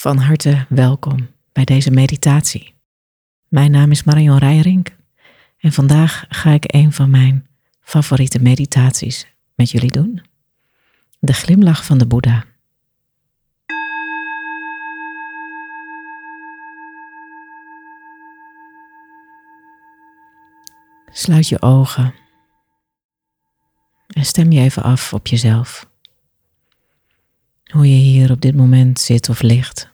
Van harte welkom bij deze meditatie. Mijn naam is Marion Rijrink en vandaag ga ik een van mijn favoriete meditaties met jullie doen. De glimlach van de Boeddha. Sluit je ogen en stem je even af op jezelf. Hoe je hier op dit moment zit of ligt.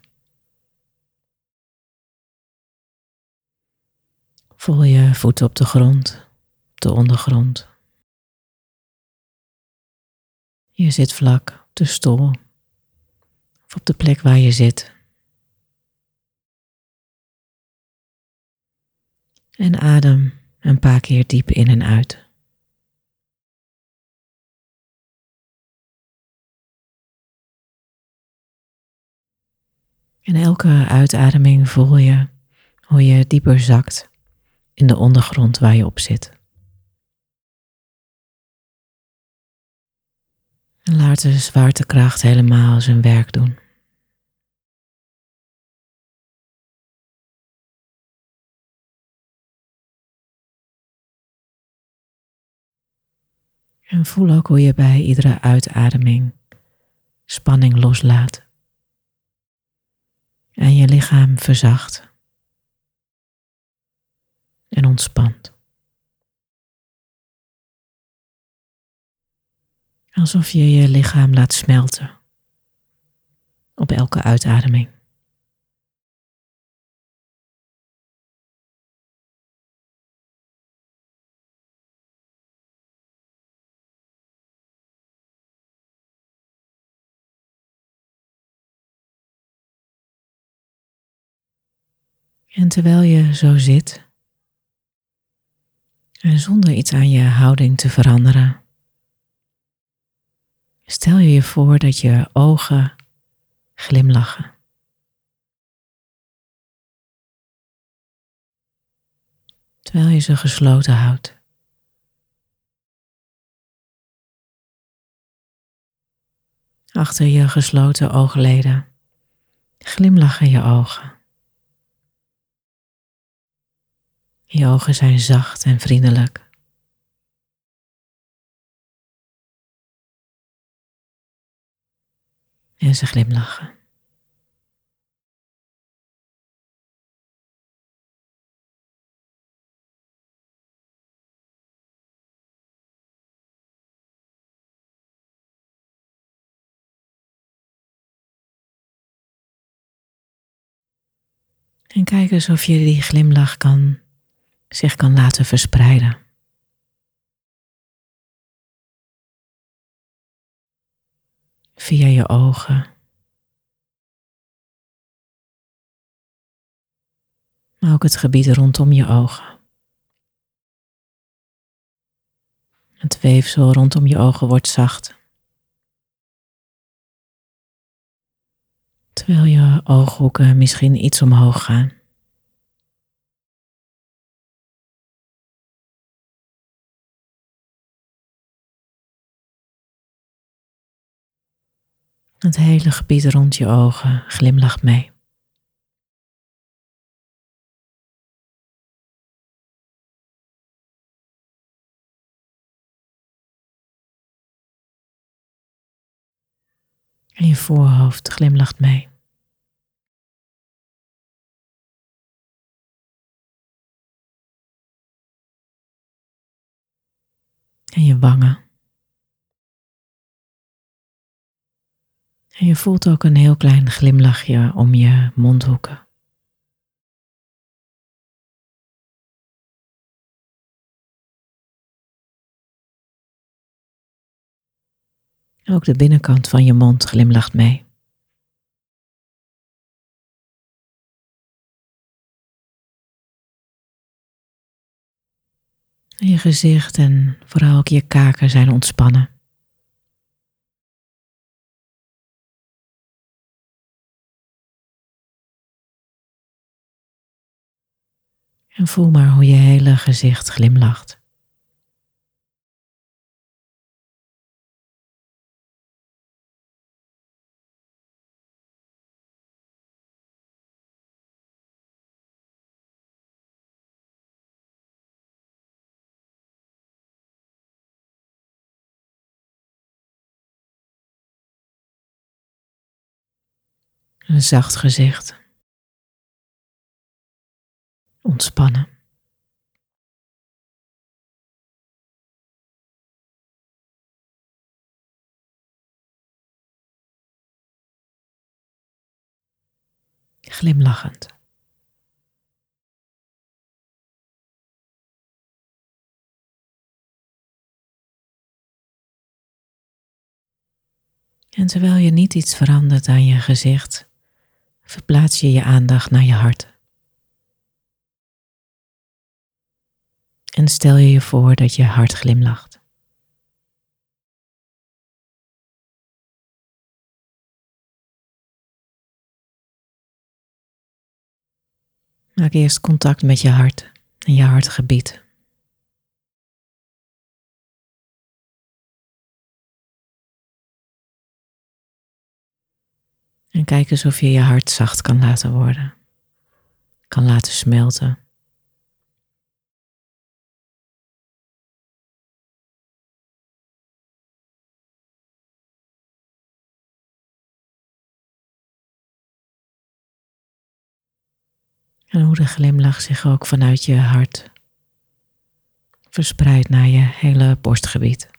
Voel je voeten op de grond, op de ondergrond. Je zit vlak op de stoel of op de plek waar je zit. En adem een paar keer diep in en uit. En elke uitademing voel je hoe je dieper zakt in de ondergrond waar je op zit. En laat de zwaartekracht helemaal zijn werk doen. En voel ook hoe je bij iedere uitademing spanning loslaat en je lichaam verzacht en ontspant. Alsof je je lichaam laat smelten op elke uitademing. En terwijl je zo zit, en zonder iets aan je houding te veranderen, stel je je voor dat je ogen glimlachen. Terwijl je ze gesloten houdt. Achter je gesloten oogleden glimlachen je ogen. Je ogen zijn zacht en vriendelijk. En ze glimlachen. En kijk eens of je die glimlach kan zich kan laten verspreiden. Via je ogen. Maar ook het gebied rondom je ogen. Het weefsel rondom je ogen wordt zacht. Terwijl je ooghoeken misschien iets omhoog gaan. Het hele gebied rond je ogen glimlacht mee. En je voorhoofd glimlacht mee. En je wangen. En je voelt ook een heel klein glimlachje om je mondhoeken. Ook de binnenkant van je mond glimlacht mee. je gezicht en vooral ook je kaken zijn ontspannen. En voel maar hoe je hele gezicht glimlacht. Een zacht gezicht. Ontspannen. Glimlachend. En terwijl je niet iets verandert aan je gezicht, verplaats je je aandacht naar je hart. En stel je je voor dat je hart glimlacht. Maak eerst contact met je hart en je hartgebied. En kijk eens of je je hart zacht kan laten worden, kan laten smelten. En hoe de glimlach zich ook vanuit je hart verspreidt naar je hele borstgebied.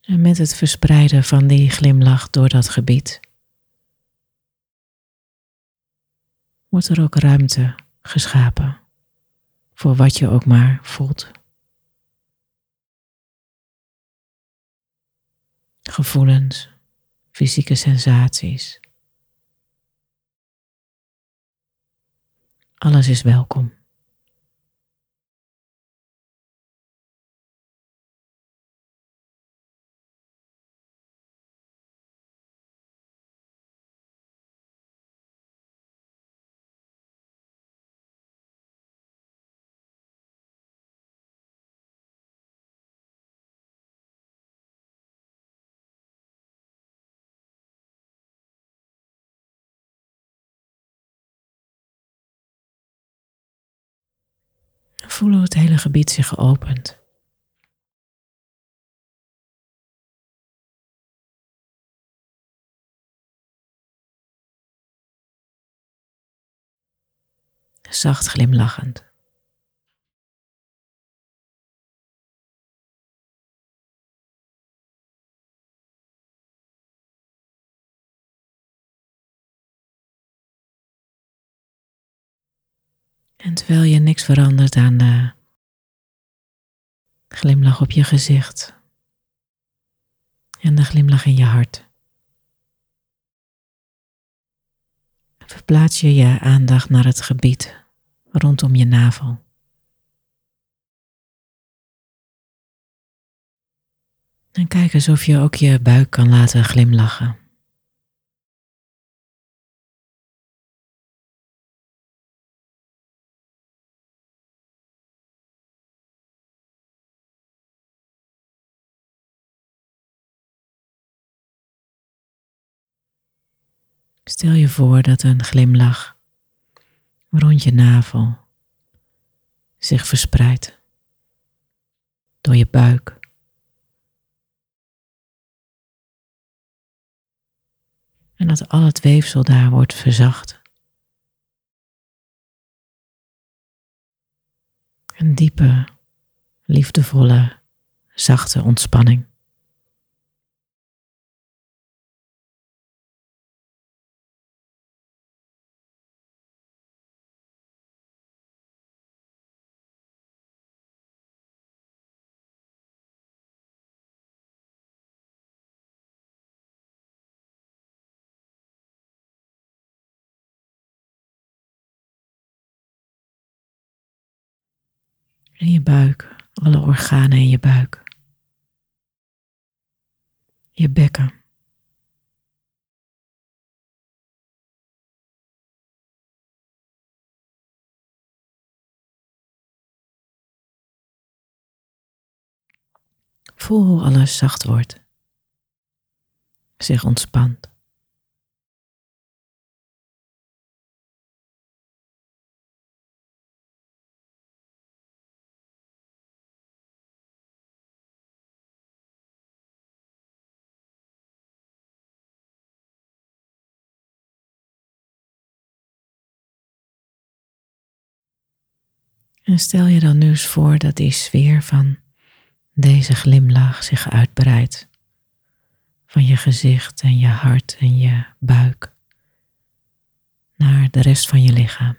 En met het verspreiden van die glimlach door dat gebied wordt er ook ruimte geschapen voor wat je ook maar voelt. Gevoelens, fysieke sensaties. Alles is welkom. Voel hoe het hele gebied zich opent. Zacht glimlachend. En terwijl je niks verandert aan de glimlach op je gezicht en de glimlach in je hart, verplaats je je aandacht naar het gebied rondom je navel. En kijk eens of je ook je buik kan laten glimlachen. Stel je voor dat een glimlach rond je navel zich verspreidt door je buik. En dat al het weefsel daar wordt verzacht. Een diepe, liefdevolle, zachte ontspanning. En je buik, alle organen in je buik. Je bekken. Voel hoe alles zacht wordt, zich ontspant. En stel je dan nu eens voor dat die sfeer van deze glimlach zich uitbreidt van je gezicht en je hart en je buik naar de rest van je lichaam.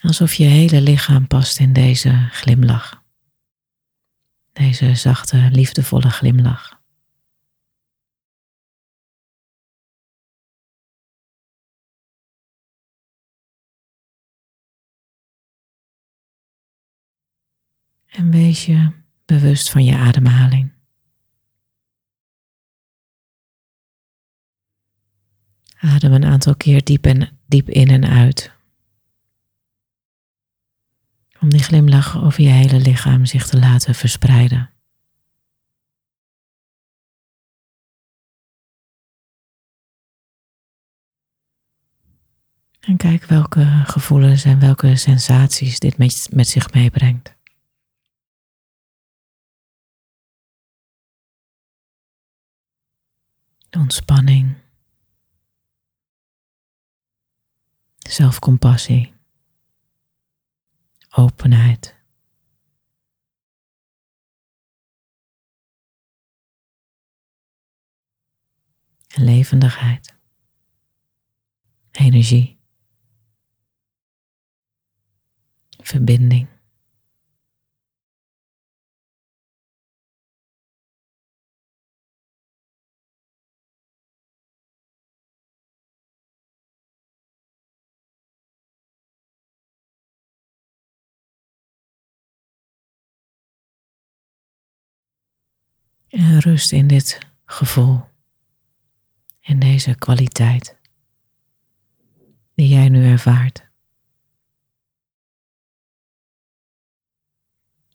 Alsof je hele lichaam past in deze glimlach. Deze zachte, liefdevolle glimlach. En wees je bewust van je ademhaling. Adem een aantal keer diep, en, diep in en uit. Om die glimlach over je hele lichaam zich te laten verspreiden. En kijk welke gevoelens en welke sensaties dit met, met zich meebrengt. Ontspanning, zelfcompassie, openheid. En levendigheid, energie, verbinding. En rust in dit gevoel, in deze kwaliteit. Die jij nu ervaart.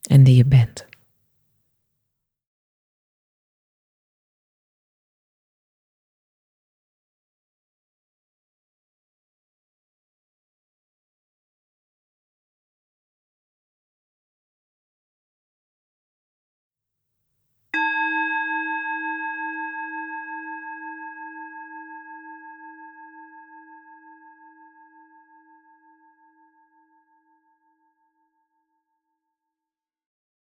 En die je bent.